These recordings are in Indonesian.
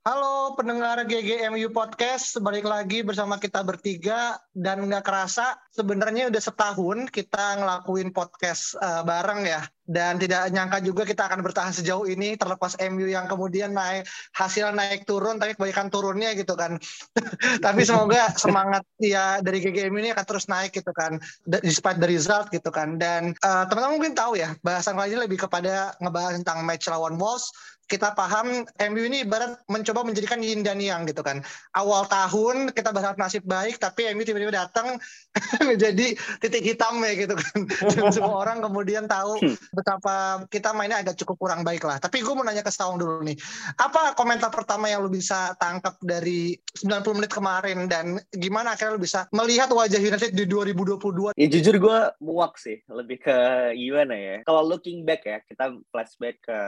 Halo pendengar GGMU Podcast, balik lagi bersama kita bertiga. Dan nggak kerasa sebenarnya udah setahun kita ngelakuin podcast uh, bareng ya dan tidak nyangka juga kita akan bertahan sejauh ini terlepas MU yang kemudian naik hasil naik turun tapi kebanyakan turunnya gitu kan tapi semoga semangat ya dari GGMU ini akan terus naik gitu kan despite the result gitu kan dan uh, teman-teman mungkin tahu ya bahasan kali ini lebih kepada ngebahas tentang match lawan Wolves kita paham MU ini ibarat mencoba menjadikan yin dan yang gitu kan. Awal tahun kita berharap nasib baik, tapi MU tiba-tiba datang menjadi titik hitam ya gitu kan. Dan semua orang kemudian tahu hmm. Betapa kita mainnya agak cukup kurang baik lah. Tapi gue mau nanya ke Saung dulu nih. Apa komentar pertama yang lu bisa tangkap dari 90 menit kemarin dan gimana akhirnya lu bisa melihat wajah United di 2022? Ya jujur gue muak sih, lebih ke gimana ya. Kalau looking back ya, kita flashback ke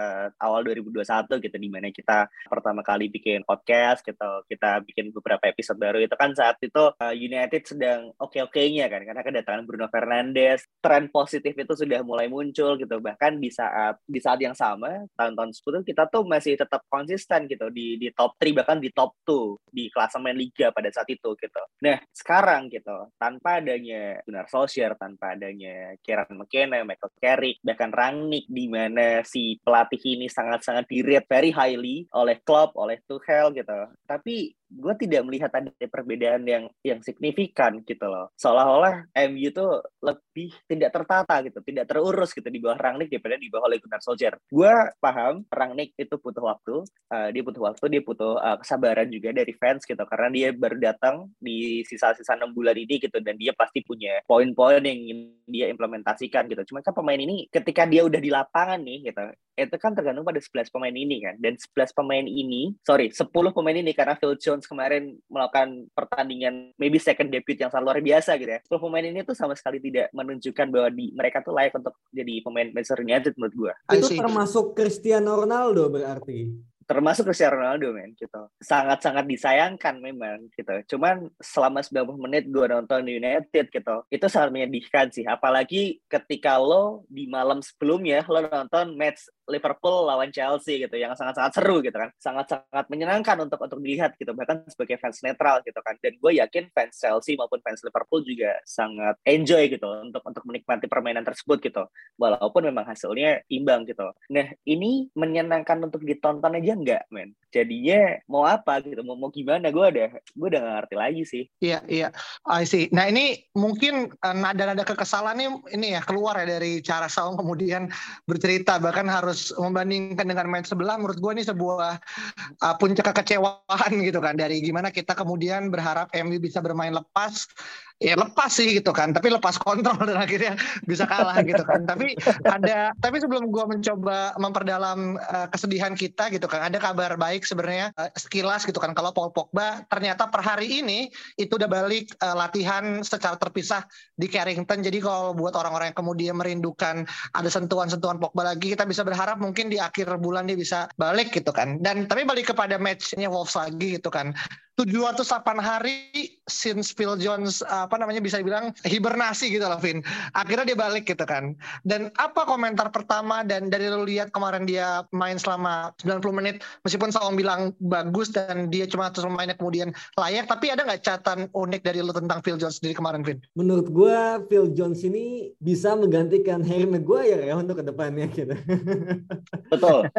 awal 2021 satu gitu di mana kita pertama kali bikin podcast gitu kita bikin beberapa episode baru itu kan saat itu uh, United sedang oke-oke-nya kan karena kedatangan Bruno Fernandes tren positif itu sudah mulai muncul gitu bahkan di saat di saat yang sama tahun-tahun sebelumnya kita tuh masih tetap konsisten gitu di di top 3 bahkan di top 2 di klasemen liga pada saat itu gitu nah sekarang gitu tanpa adanya Gunnar Solskjaer tanpa adanya Kieran McKenna Michael Carrick bahkan Rangnick di mana si pelatih ini sangat-sangat di rate very highly oleh Klopp, oleh Tuchel gitu. Tapi gue tidak melihat ada perbedaan yang yang signifikan gitu loh. Seolah-olah MU tuh lebih tidak tertata gitu, tidak terurus gitu di bawah Rangnick daripada di bawah Ole Gunnar Solskjaer. Gue paham Rangnick itu butuh waktu, uh, dia butuh waktu, dia butuh uh, kesabaran juga dari fans gitu, karena dia baru datang di sisa-sisa enam bulan ini gitu, dan dia pasti punya poin-poin yang ingin dia implementasikan gitu. Cuma kan pemain ini ketika dia udah di lapangan nih gitu, itu kan tergantung pada 11 pemain ini kan, dan 11 pemain ini, sorry, 10 pemain ini karena Phil Jones kemarin melakukan pertandingan maybe second debut yang sangat luar biasa gitu ya. 10 pemain ini tuh sama sekali tidak menunjukkan bahwa di mereka tuh layak untuk jadi pemain Manchester United menurut gue. Itu termasuk Cristiano Ronaldo berarti? Termasuk Cristiano Ronaldo men gitu. Sangat-sangat disayangkan memang gitu. Cuman selama 90 menit gue nonton United gitu itu sangat menyedihkan sih. Apalagi ketika lo di malam sebelumnya lo nonton match Liverpool lawan Chelsea gitu yang sangat-sangat seru gitu kan. Sangat-sangat menyenangkan untuk untuk dilihat gitu bahkan sebagai fans netral gitu kan. Dan gue yakin fans Chelsea maupun fans Liverpool juga sangat enjoy gitu untuk untuk menikmati permainan tersebut gitu. Walaupun memang hasilnya imbang gitu. Nah ini menyenangkan untuk ditonton aja enggak men? Jadinya mau apa gitu? Mau mau gimana? Gue udah gue udah gak ngerti lagi sih. Iya iya. I see. Nah ini mungkin uh, nada-nada kekesalan nih ini ya keluar ya dari cara Saung kemudian bercerita bahkan harus membandingkan dengan main sebelah menurut gue ini sebuah uh, puncak kekecewaan gitu kan. Dari gimana kita kemudian berharap MU bisa bermain lepas ya lepas sih gitu kan tapi lepas kontrol dan akhirnya bisa kalah gitu kan. Tapi ada tapi sebelum gue mencoba memperdalam uh, kesedihan kita gitu kan ada kabar baik sebenarnya uh, sekilas gitu kan. Kalau Paul Pogba ternyata per hari ini itu udah balik uh, latihan secara terpisah di Carrington. Jadi kalau buat orang-orang yang kemudian merindukan ada sentuhan-sentuhan Pogba lagi kita bisa berharap mungkin di akhir bulan dia bisa balik gitu kan. Dan tapi balik kepada matchnya Wolves lagi gitu kan. 708 hari since Phil Jones apa namanya bisa dibilang hibernasi gitu loh Vin. Akhirnya dia balik gitu kan. Dan apa komentar pertama dan dari lu lihat kemarin dia main selama 90 menit meskipun Saung bilang bagus dan dia cuma terus mainnya kemudian layak tapi ada nggak catatan unik dari lu tentang Phil Jones sendiri kemarin Vin? Menurut gua Phil Jones ini bisa menggantikan Harry Maguire ya untuk ke depannya gitu. Betul.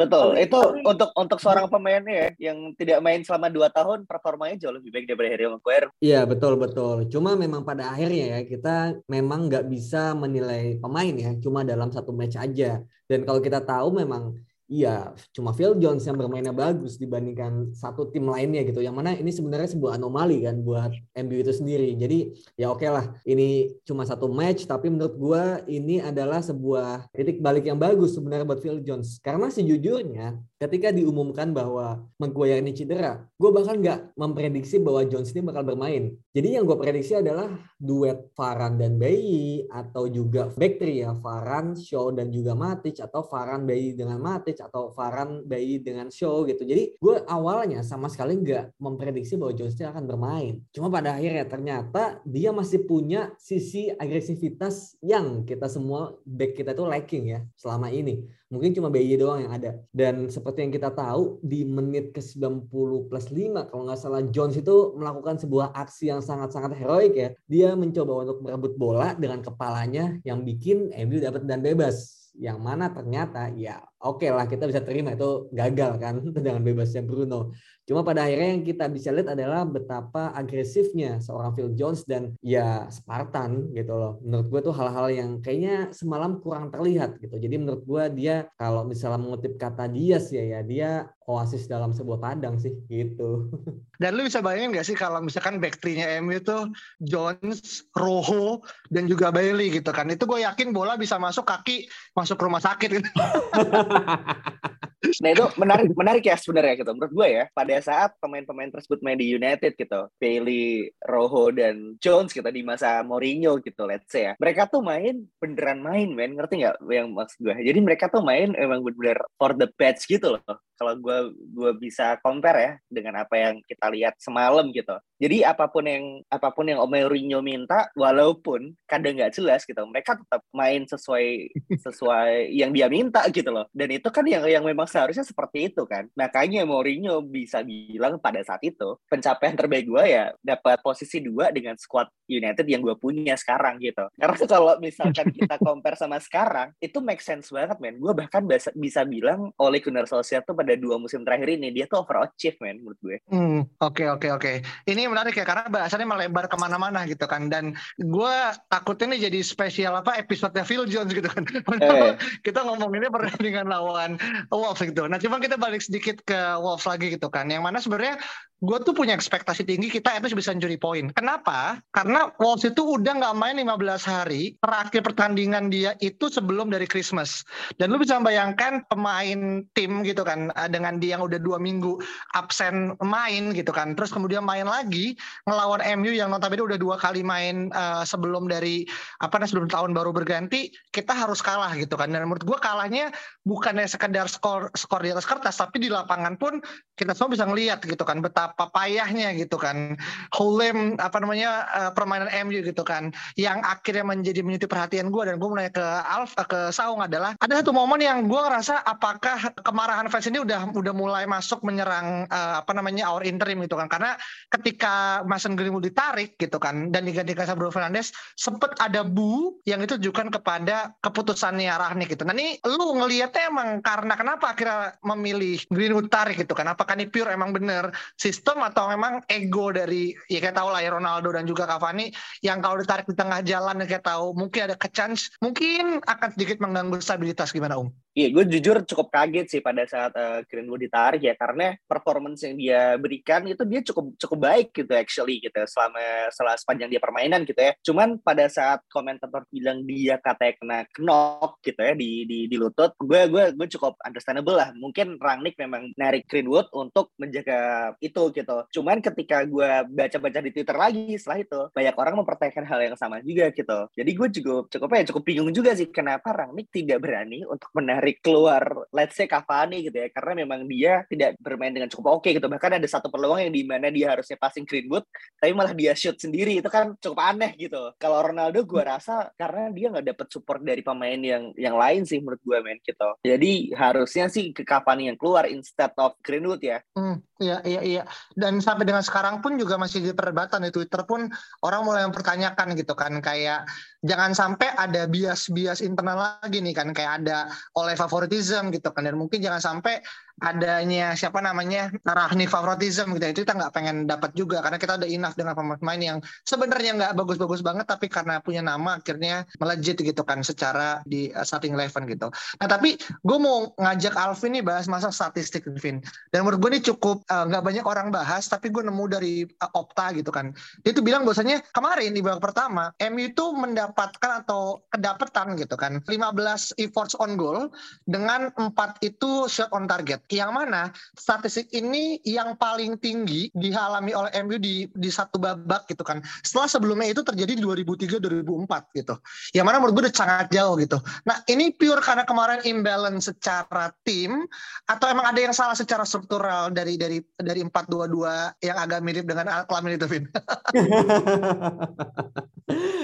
Betul. Itu untuk untuk seorang pemain ya yang tidak main selama dua tahun performanya jauh lebih baik daripada Harry Maguire. Iya betul betul. Cuma memang pada akhirnya ya kita memang nggak bisa menilai pemain ya cuma dalam satu match aja. Dan kalau kita tahu memang Iya, cuma Phil Jones yang bermainnya bagus dibandingkan satu tim lainnya gitu. Yang mana ini sebenarnya sebuah anomali kan buat MU itu sendiri. Jadi ya oke okay lah, ini cuma satu match, tapi menurut gue ini adalah sebuah titik balik yang bagus sebenarnya buat Phil Jones. Karena sejujurnya ketika diumumkan bahwa Maguire ini cedera, gue bahkan nggak memprediksi bahwa Jones ini bakal bermain. Jadi yang gue prediksi adalah duet Varan dan Bayi atau juga back ya, Varan, Shaw dan juga Matic atau Varan Bayi dengan Matic atau Varan Bayi dengan show gitu. Jadi gue awalnya sama sekali nggak memprediksi bahwa Jones akan bermain. Cuma pada akhirnya ternyata dia masih punya sisi agresivitas yang kita semua back kita tuh lacking ya selama ini. Mungkin cuma BY doang yang ada. Dan seperti yang kita tahu di menit ke-90 plus 5 kalau nggak salah Jones itu melakukan sebuah aksi yang sangat-sangat heroik ya. Dia mencoba untuk merebut bola dengan kepalanya yang bikin MU dapat dan bebas yang mana ternyata ya oke okay lah kita bisa terima itu gagal kan dengan bebasnya Bruno. Cuma pada akhirnya yang kita bisa lihat adalah betapa agresifnya seorang Phil Jones dan ya Spartan gitu loh. Menurut gue tuh hal-hal yang kayaknya semalam kurang terlihat gitu. Jadi menurut gue dia kalau misalnya mengutip kata dia sih ya, ya dia oasis dalam sebuah padang sih gitu. Dan lu bisa bayangin gak sih kalau misalkan back three-nya MU itu Jones, Rojo, dan juga Bailey gitu kan. Itu gue yakin bola bisa masuk kaki, masuk rumah sakit gitu. nah itu menarik menarik ya sebenarnya gitu. Menurut gue ya pada saat pemain-pemain tersebut main di United gitu Bailey, Rojo dan Jones gitu di masa Mourinho gitu let's say ya. Mereka tuh main beneran main men. Ngerti nggak yang maksud gue? Jadi mereka tuh main emang bener for the patch gitu loh. Kalau gue gue bisa compare ya dengan apa yang kita lihat semalam gitu. Jadi apa pun yang apa pun yang Mourinho minta, walaupun kadang nggak jelas gitu, mereka tetap main sesuai sesuai yang dia minta gitu loh. Dan itu kan yang yang memang seharusnya seperti itu kan. Makanya Mourinho bisa bilang pada saat itu pencapaian terbaik gue ya dapat posisi dua dengan squad United yang gue punya sekarang gitu. Karena kalau misalkan kita compare sama sekarang, itu make sense banget men. Gue bahkan bisa, bisa bilang oleh Gunnar Solskjaer tuh pada dua musim terakhir ini dia tuh overachieve man menurut gue. Hmm, oke okay, oke okay, oke. Okay. Ini menarik ya karena bahasannya melebar ke mana-mana gitu kan dan gue takutnya ini jadi spesial apa episode Phil Jones gitu kan. Eh. kita ngomonginnya pertandingan lawan Wolves gitu. Nah cuma kita balik sedikit ke Wolves lagi gitu kan. Yang mana sebenarnya gue tuh punya ekspektasi tinggi kita itu bisa mencuri poin. Kenapa? Karena Wolves itu udah nggak main 15 hari. Terakhir pertandingan dia itu sebelum dari Christmas. Dan lu bisa membayangkan pemain tim gitu kan eh, dengan dia yang udah dua minggu absen main gitu kan. Terus kemudian main lagi ngelawan MU yang notabene udah dua kali main uh, sebelum dari apa nih sebelum tahun baru berganti. Kita harus kalah gitu kan. Dan menurut gue kalahnya bukannya sekedar skor skor di atas kertas, tapi di lapangan pun kita semua bisa ngelihat gitu kan betapa papayahnya gitu kan. Holem apa namanya uh, permainan MU gitu kan. Yang akhirnya menjadi menyuti perhatian gue dan gue mulai ke Alf uh, ke Saung adalah ada satu momen yang gue ngerasa apakah kemarahan fans ini udah udah mulai masuk menyerang uh, apa namanya our interim gitu kan. Karena ketika Mason Greenwood ditarik gitu kan dan digantikan sama Bruno Fernandes sempet ada bu yang itu ditujukan kepada keputusannya Rahnik gitu. Nah ini lu ngelihatnya emang karena kenapa akhirnya memilih Greenwood tarik gitu kan? Apakah ini pure emang bener sistem atau memang ego dari ya kayak tahu lah ya Ronaldo dan juga Cavani yang kalau ditarik di tengah jalan ya kayak tahu mungkin ada kecans mungkin akan sedikit mengganggu stabilitas gimana Om? Iya, gue jujur cukup kaget sih pada saat uh, Greenwood ditarik ya karena performance yang dia berikan itu dia cukup cukup baik gitu actually gitu selama selama sepanjang dia permainan gitu ya. Cuman pada saat komentator bilang dia katanya kena knock gitu ya di di, di lutut, gue gue gue cukup understandable lah. Mungkin Rangnick memang narik Greenwood untuk menjaga itu gitu. Cuman ketika gue baca-baca di Twitter lagi setelah itu banyak orang mempertanyakan hal yang sama juga gitu. Jadi gue juga cukup ya cukup bingung juga sih kenapa Rangnick tidak berani untuk menarik menarik keluar let's say Cavani gitu ya karena memang dia tidak bermain dengan cukup oke okay, gitu. Bahkan ada satu peluang yang di mana dia harusnya passing Greenwood tapi malah dia shoot sendiri. Itu kan cukup aneh gitu. Kalau Ronaldo gue rasa karena dia nggak dapet support dari pemain yang yang lain sih menurut gue main gitu. Jadi harusnya sih ke Cavani yang keluar instead of Greenwood ya. Hmm, iya iya iya. Dan sampai dengan sekarang pun juga masih di perdebatan di Twitter pun orang mulai mempertanyakan gitu kan. Kayak jangan sampai ada bias-bias internal lagi nih kan. Kayak ada oleh favoritism gitu kan. Dan mungkin jangan sampai adanya siapa namanya Rahni favoritism gitu itu kita nggak pengen dapat juga karena kita udah enough dengan pemain yang sebenarnya nggak bagus-bagus banget tapi karena punya nama akhirnya melejit gitu kan secara di uh, starting eleven gitu. Nah tapi gue mau ngajak Alvin nih bahas masa statistik Vin. Dan menurut gue ini cukup uh, nggak uh, banyak orang bahas tapi gue nemu dari uh, Opta gitu kan. Dia tuh bilang bahwasanya kemarin di babak pertama MU itu mendapatkan atau kedapetan gitu kan 15 efforts on goal dengan empat itu shot on target yang mana statistik ini yang paling tinggi dialami oleh MU di di satu babak gitu kan. Setelah sebelumnya itu terjadi di 2003 2004 gitu. Yang mana menurut gue udah sangat jauh gitu. Nah, ini pure karena kemarin imbalance secara tim atau emang ada yang salah secara struktural dari dari dari 422 yang agak mirip dengan Al-Klamin itu, Vin?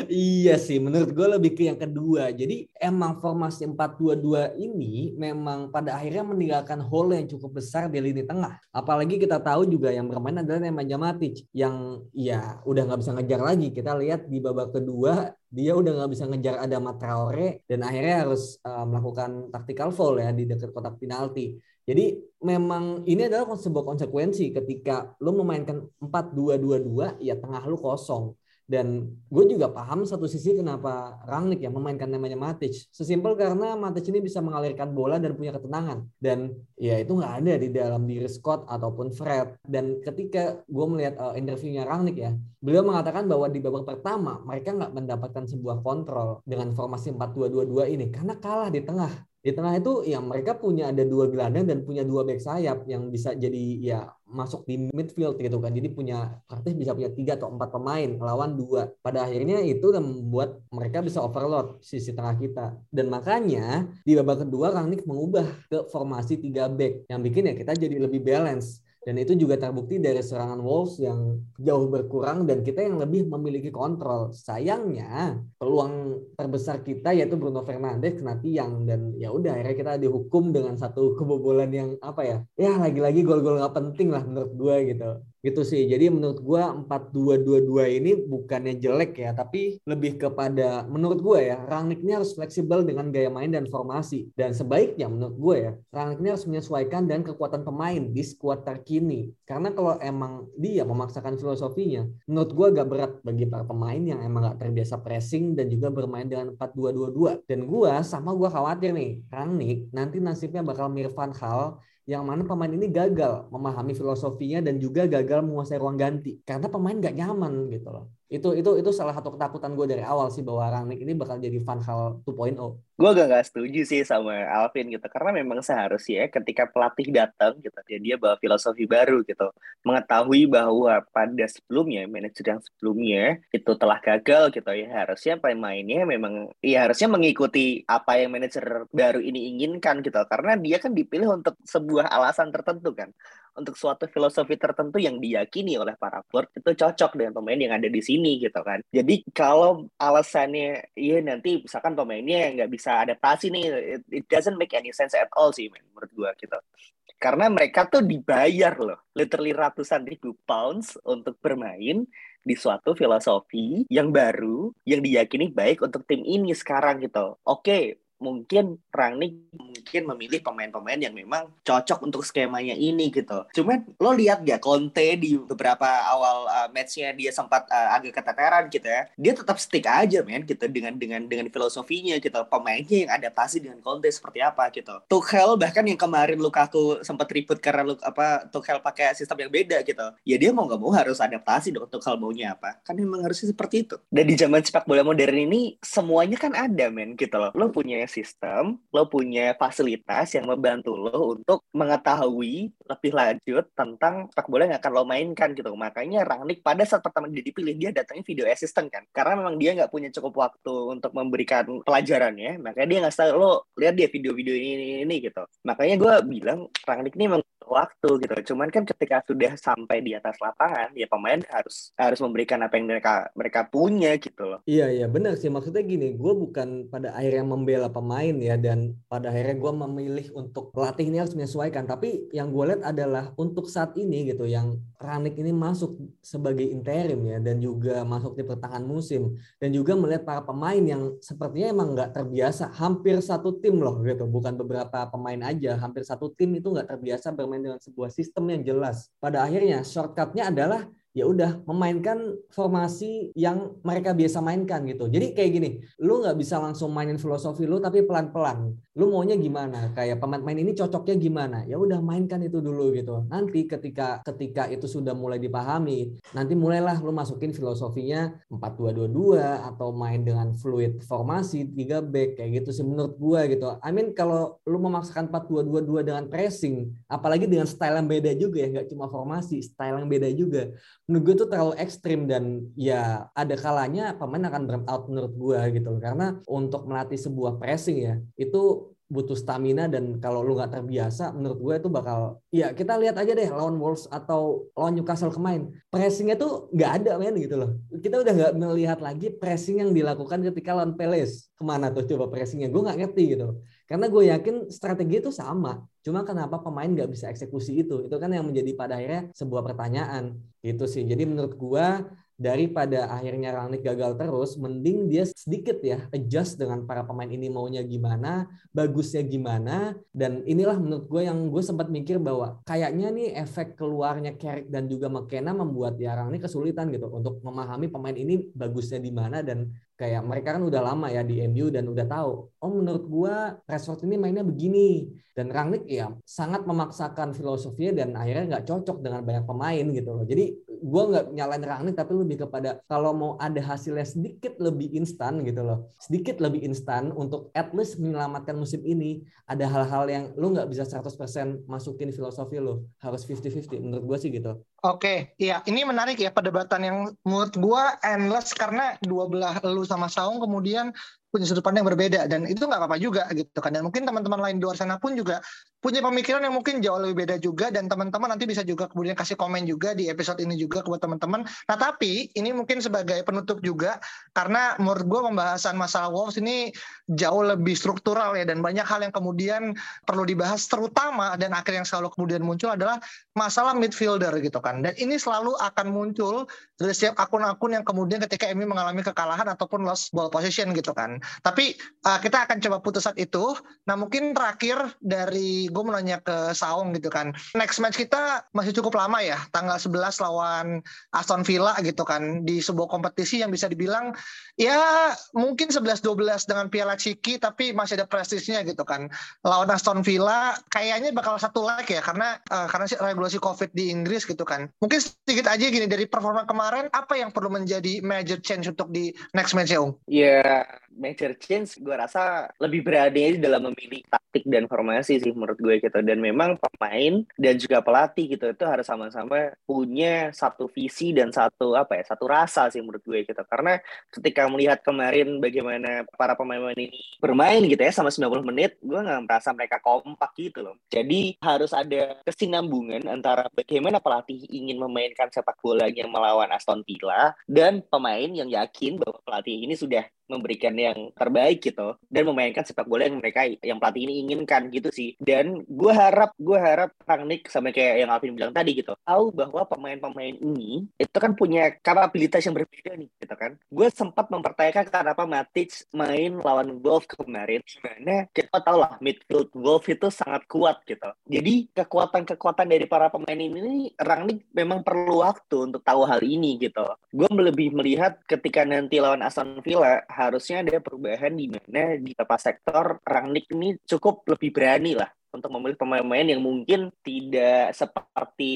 iya sih, menurut gue lebih ke yang kedua. Jadi emang formasi 4-2-2 ini memang pada akhirnya meninggalkan hole yang cukup besar di lini tengah. Apalagi kita tahu juga yang bermain adalah Nemanja Matic yang ya udah nggak bisa ngejar lagi. Kita lihat di babak kedua dia udah nggak bisa ngejar ada Traore dan akhirnya harus uh, melakukan tactical foul ya di dekat kotak penalti. Jadi memang ini adalah sebuah konsekuensi ketika lo memainkan 4-2-2-2 ya tengah lo kosong dan gue juga paham satu sisi kenapa Rangnick ya memainkan namanya Matic. Sesimpel karena Matic ini bisa mengalirkan bola dan punya ketenangan. Dan ya itu nggak ada di dalam diri Scott ataupun Fred. Dan ketika gue melihat uh, interviewnya Rangnick ya, beliau mengatakan bahwa di babak pertama mereka nggak mendapatkan sebuah kontrol dengan formasi 4-2-2-2 ini karena kalah di tengah di tengah itu ya mereka punya ada dua gelandang dan punya dua back sayap yang bisa jadi ya masuk di midfield gitu kan. Jadi punya praktis bisa punya tiga atau empat pemain lawan dua. Pada akhirnya itu membuat mereka bisa overload sisi tengah kita. Dan makanya di babak kedua Rangnick mengubah ke formasi tiga back yang bikin ya kita jadi lebih balance. Dan itu juga terbukti dari serangan Wolves yang jauh berkurang dan kita yang lebih memiliki kontrol. Sayangnya peluang terbesar kita yaitu Bruno Fernandes kena tiang dan ya udah akhirnya kita dihukum dengan satu kebobolan yang apa ya? Ya lagi-lagi gol-gol nggak penting lah menurut gue gitu gitu sih. Jadi menurut gua 4-2-2-2 ini bukannya jelek ya, tapi lebih kepada menurut gua ya, Rangnick harus fleksibel dengan gaya main dan formasi. Dan sebaiknya menurut gua ya, Rangnick harus menyesuaikan dengan kekuatan pemain di skuad terkini. Karena kalau emang dia memaksakan filosofinya, menurut gua agak berat bagi para pemain yang emang gak terbiasa pressing dan juga bermain dengan 4-2-2-2. Dan gua sama gua khawatir nih, Rangnick nanti nasibnya bakal mirip Van Hal yang mana pemain ini gagal memahami filosofinya dan juga gagal menguasai ruang ganti karena pemain gak nyaman gitu loh itu itu itu salah satu ketakutan gue dari awal sih bahwa Rangnick ini bakal jadi Van Hal 2.0. Gue gak gak setuju sih sama Alvin gitu karena memang seharusnya ketika pelatih datang gitu ya dia bawa filosofi baru gitu. Mengetahui bahwa pada sebelumnya manajer yang sebelumnya itu telah gagal gitu ya harusnya pemainnya memang ya harusnya mengikuti apa yang manajer baru ini inginkan gitu. Karena dia kan dipilih untuk sebuah alasan tertentu kan untuk suatu filosofi tertentu yang diyakini oleh para board itu cocok dengan pemain yang ada di sini gitu kan. Jadi kalau alasannya iya nanti misalkan pemainnya nggak bisa adaptasi nih, it, it doesn't make any sense at all sih man, menurut gua gitu. Karena mereka tuh dibayar loh, literally ratusan ribu pounds untuk bermain di suatu filosofi yang baru yang diyakini baik untuk tim ini sekarang gitu. Oke, mungkin Rangnick mungkin memilih pemain-pemain yang memang cocok untuk skemanya ini gitu. Cuman lo lihat gak Conte di beberapa awal uh, matchnya dia sempat uh, agak keteteran gitu ya. Dia tetap stick aja men gitu dengan dengan dengan filosofinya gitu. Pemainnya yang adaptasi dengan Conte seperti apa gitu. Tuchel bahkan yang kemarin Lukaku sempat ribut karena lu apa Tuchel pakai sistem yang beda gitu. Ya dia mau nggak mau harus adaptasi dong Tuchel maunya apa. Kan memang harusnya seperti itu. Dan di zaman sepak bola modern ini semuanya kan ada men gitu loh. Lo punya sistem, lo punya fasilitas yang membantu lo untuk mengetahui lebih lanjut tentang sepak bola yang akan lo mainkan gitu. Makanya Rangnick pada saat pertama dia dipilih, dia datangnya video assistant kan. Karena memang dia nggak punya cukup waktu untuk memberikan pelajarannya, makanya dia nggak tahu lo lihat dia video-video ini, ini, ini gitu. Makanya gue bilang Rangnick ini memang waktu gitu. Cuman kan ketika sudah sampai di atas lapangan, ya pemain harus harus memberikan apa yang mereka mereka punya gitu loh. Iya iya benar sih maksudnya gini, gue bukan pada akhirnya membela pemain ya dan pada akhirnya gue memilih untuk pelatih ini harus menyesuaikan. Tapi yang gue lihat adalah untuk saat ini gitu, yang Ranik ini masuk sebagai interim ya dan juga masuk di pertengahan musim dan juga melihat para pemain yang sepertinya emang nggak terbiasa hampir satu tim loh gitu bukan beberapa pemain aja hampir satu tim itu nggak terbiasa bermain dengan sebuah sistem yang jelas. Pada akhirnya shortcutnya adalah ya udah memainkan formasi yang mereka biasa mainkan gitu. Jadi kayak gini, lu nggak bisa langsung mainin filosofi lu tapi pelan-pelan. Lu maunya gimana? Kayak pemain-pemain ini cocoknya gimana? Ya udah mainkan itu dulu gitu. Nanti ketika ketika itu sudah mulai dipahami, nanti mulailah lu masukin filosofinya 4-2-2-2 atau main dengan fluid formasi 3 back kayak gitu sih menurut gua gitu. I mean kalau lu memaksakan 4-2-2-2 dengan pressing, apalagi dengan style yang beda juga ya, nggak cuma formasi, style yang beda juga menurut gue tuh terlalu ekstrim dan ya ada kalanya pemain akan burn out menurut gue gitu karena untuk melatih sebuah pressing ya itu butuh stamina dan kalau lu nggak terbiasa menurut gue itu bakal ya kita lihat aja deh lawan Wolves atau lawan Newcastle kemarin. Pressingnya tuh nggak ada men gitu loh. Kita udah nggak melihat lagi pressing yang dilakukan ketika lawan Palace. Ke mana tuh coba pressingnya? Gue nggak ngerti gitu karena gue yakin strategi itu sama. Cuma kenapa pemain nggak bisa eksekusi itu? Itu kan yang menjadi pada akhirnya sebuah pertanyaan. Gitu sih. Jadi menurut gue daripada akhirnya Rangnick gagal terus, mending dia sedikit ya adjust dengan para pemain ini maunya gimana, bagusnya gimana, dan inilah menurut gue yang gue sempat mikir bahwa kayaknya nih efek keluarnya Carrick dan juga McKenna membuat ya Rangnick kesulitan gitu untuk memahami pemain ini bagusnya di mana dan kayak mereka kan udah lama ya di MU dan udah tahu oh menurut gua Rashford ini mainnya begini. Dan Rangnick ya sangat memaksakan filosofinya dan akhirnya nggak cocok dengan banyak pemain gitu loh. Jadi gue nggak nyalain Rangnick tapi lebih kepada kalau mau ada hasilnya sedikit lebih instan gitu loh. Sedikit lebih instan untuk at least menyelamatkan musim ini. Ada hal-hal yang lu nggak bisa 100% masukin filosofi lo harus 50-50 menurut gue sih gitu. Oke, iya ini menarik ya perdebatan yang menurut gue endless karena dua belah lu sama Saung kemudian punya sudut pandang yang berbeda dan itu nggak apa-apa juga gitu kan. Dan mungkin teman-teman lain di luar sana pun juga punya pemikiran yang mungkin jauh lebih beda juga dan teman-teman nanti bisa juga kemudian kasih komen juga di episode ini juga buat teman-teman. Nah tapi ini mungkin sebagai penutup juga karena menurut gue pembahasan masalah Wolves ini jauh lebih struktural ya dan banyak hal yang kemudian perlu dibahas terutama dan akhir yang selalu kemudian muncul adalah masalah midfielder gitu kan dan ini selalu akan muncul dari setiap akun-akun yang kemudian ketika MU mengalami kekalahan ataupun lost ball position gitu kan. Tapi uh, kita akan coba putus saat itu. Nah mungkin terakhir dari gue mau nanya ke Saung gitu kan. Next match kita masih cukup lama ya, tanggal 11 lawan Aston Villa gitu kan di sebuah kompetisi yang bisa dibilang ya mungkin 11-12 dengan Piala Ciki tapi masih ada prestisnya gitu kan. Lawan Aston Villa kayaknya bakal satu leg ya karena uh, karena regulasi Covid di Inggris gitu kan. Mungkin sedikit aja gini dari performa kemarin apa yang perlu menjadi major change untuk di next match ya, Ung? Iya, yeah, major change gue rasa lebih berani dalam memilih taktik dan formasi sih menurut gue gitu. Dan memang pemain dan juga pelatih gitu itu harus sama-sama punya satu visi dan satu apa ya satu rasa sih menurut gue gitu. Karena ketika melihat kemarin bagaimana para pemain-pemain ini bermain gitu ya sama 90 menit gue nggak merasa mereka kompak gitu loh. Jadi harus ada kesinambungan antara bagaimana pelatih ingin memainkan sepak bolanya melawan Aston Villa dan pemain yang yakin bahwa pelatih ini sudah memberikan yang terbaik gitu dan memainkan sepak bola yang mereka yang pelatih ini inginkan gitu sih. Dan gue harap gue harap Rangnick sama kayak yang Alvin bilang tadi gitu tahu bahwa pemain-pemain ini itu kan punya kapabilitas yang berbeda nih gitu kan. Gue sempat mempertanyakan kenapa Matic main lawan Wolf kemarin gimana kita tahu lah midfield Wolf itu sangat kuat gitu. Jadi kekuatan-kekuatan dari para pemain ini Rangnick memang perlu waktu untuk tahu hal ini gitu. Gue lebih melihat ketika nanti lawan Aston Villa harusnya ada perubahan di mana di beberapa sektor Rangnick ini cukup lebih berani lah untuk memilih pemain-pemain yang mungkin tidak seperti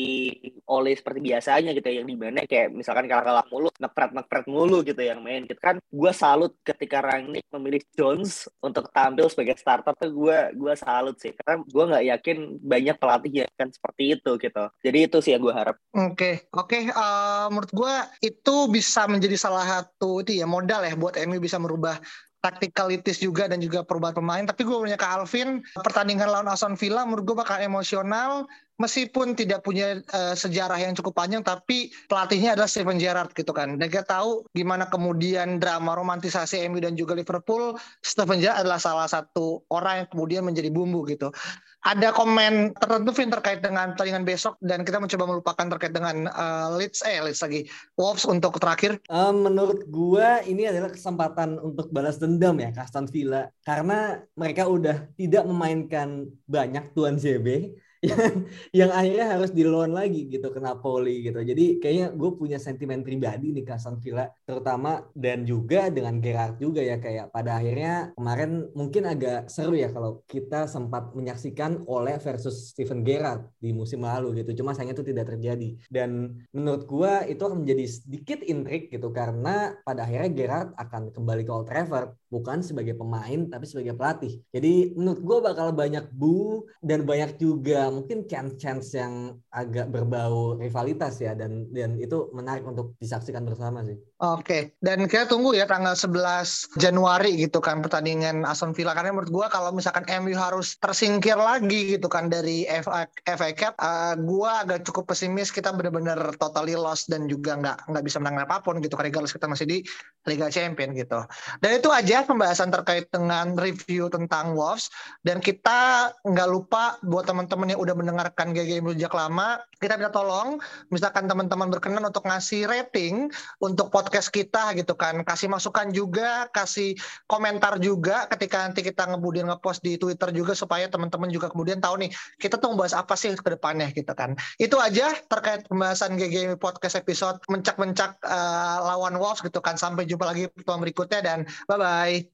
oleh seperti biasanya gitu ya, yang di mana kayak misalkan kalah-kalah mulu ngepret mulu gitu yang main gitu kan gue salut ketika Rangnick memilih Jones untuk tampil sebagai starter tuh gue gue salut sih karena gue nggak yakin banyak pelatih yang akan seperti itu gitu jadi itu sih yang gue harap oke okay. oke okay. uh, eh, menurut gue itu bisa menjadi salah satu itu ya modal ya buat MU bisa merubah taktikalitis juga dan juga perubahan pemain. Tapi gue punya ke Alvin, pertandingan lawan Aston Villa menurut gue bakal emosional meskipun tidak punya uh, sejarah yang cukup panjang tapi pelatihnya adalah Steven Gerrard gitu kan. Dan kita tahu gimana kemudian drama romantisasi MU dan juga Liverpool Steven Gerrard adalah salah satu orang yang kemudian menjadi bumbu gitu. Ada komen tertentu Vin terkait dengan pertandingan besok dan kita mencoba melupakan terkait dengan uh, Leeds eh Leeds lagi. Wolves untuk terakhir. Uh, menurut gua ini adalah kesempatan untuk balas dendam ya Aston Villa. Karena mereka udah tidak memainkan banyak Tuan JB yang yang akhirnya harus di loan lagi gitu ke Napoli gitu. Jadi kayaknya gue punya sentimen pribadi nih ke Aston Villa terutama dan juga dengan Gerard juga ya kayak pada akhirnya kemarin mungkin agak seru ya kalau kita sempat menyaksikan oleh versus Steven Gerrard di musim lalu gitu. Cuma sayangnya itu tidak terjadi. Dan menurut gue itu akan menjadi sedikit intrik gitu karena pada akhirnya Gerrard akan kembali ke Old Trafford bukan sebagai pemain tapi sebagai pelatih. Jadi menurut gue bakal banyak bu dan banyak juga mungkin chance-chance yang agak berbau rivalitas ya dan dan itu menarik untuk disaksikan bersama sih. Oke, dan kita tunggu ya tanggal 11 Januari gitu kan pertandingan Aston Villa karena menurut gua kalau misalkan MU harus tersingkir lagi gitu kan dari FA, FA Cup, uh, gua agak cukup pesimis kita benar-benar totally lost dan juga nggak nggak bisa menang apa pun gitu karena kita masih di Liga Champion gitu. Dan itu aja pembahasan terkait dengan review tentang Wolves dan kita nggak lupa buat teman-teman yang udah mendengarkan GG sejak lama, kita minta tolong misalkan teman-teman berkenan untuk ngasih rating untuk podcast podcast kita gitu kan. Kasih masukan juga kasih komentar juga ketika nanti kita kemudian ngepost di Twitter juga supaya teman-teman juga kemudian tahu nih kita tuh membahas apa sih ke depannya gitu kan. Itu aja terkait pembahasan GG podcast episode mencak-mencak uh, lawan Wolves gitu kan. Sampai jumpa lagi pertemuan berikutnya dan bye bye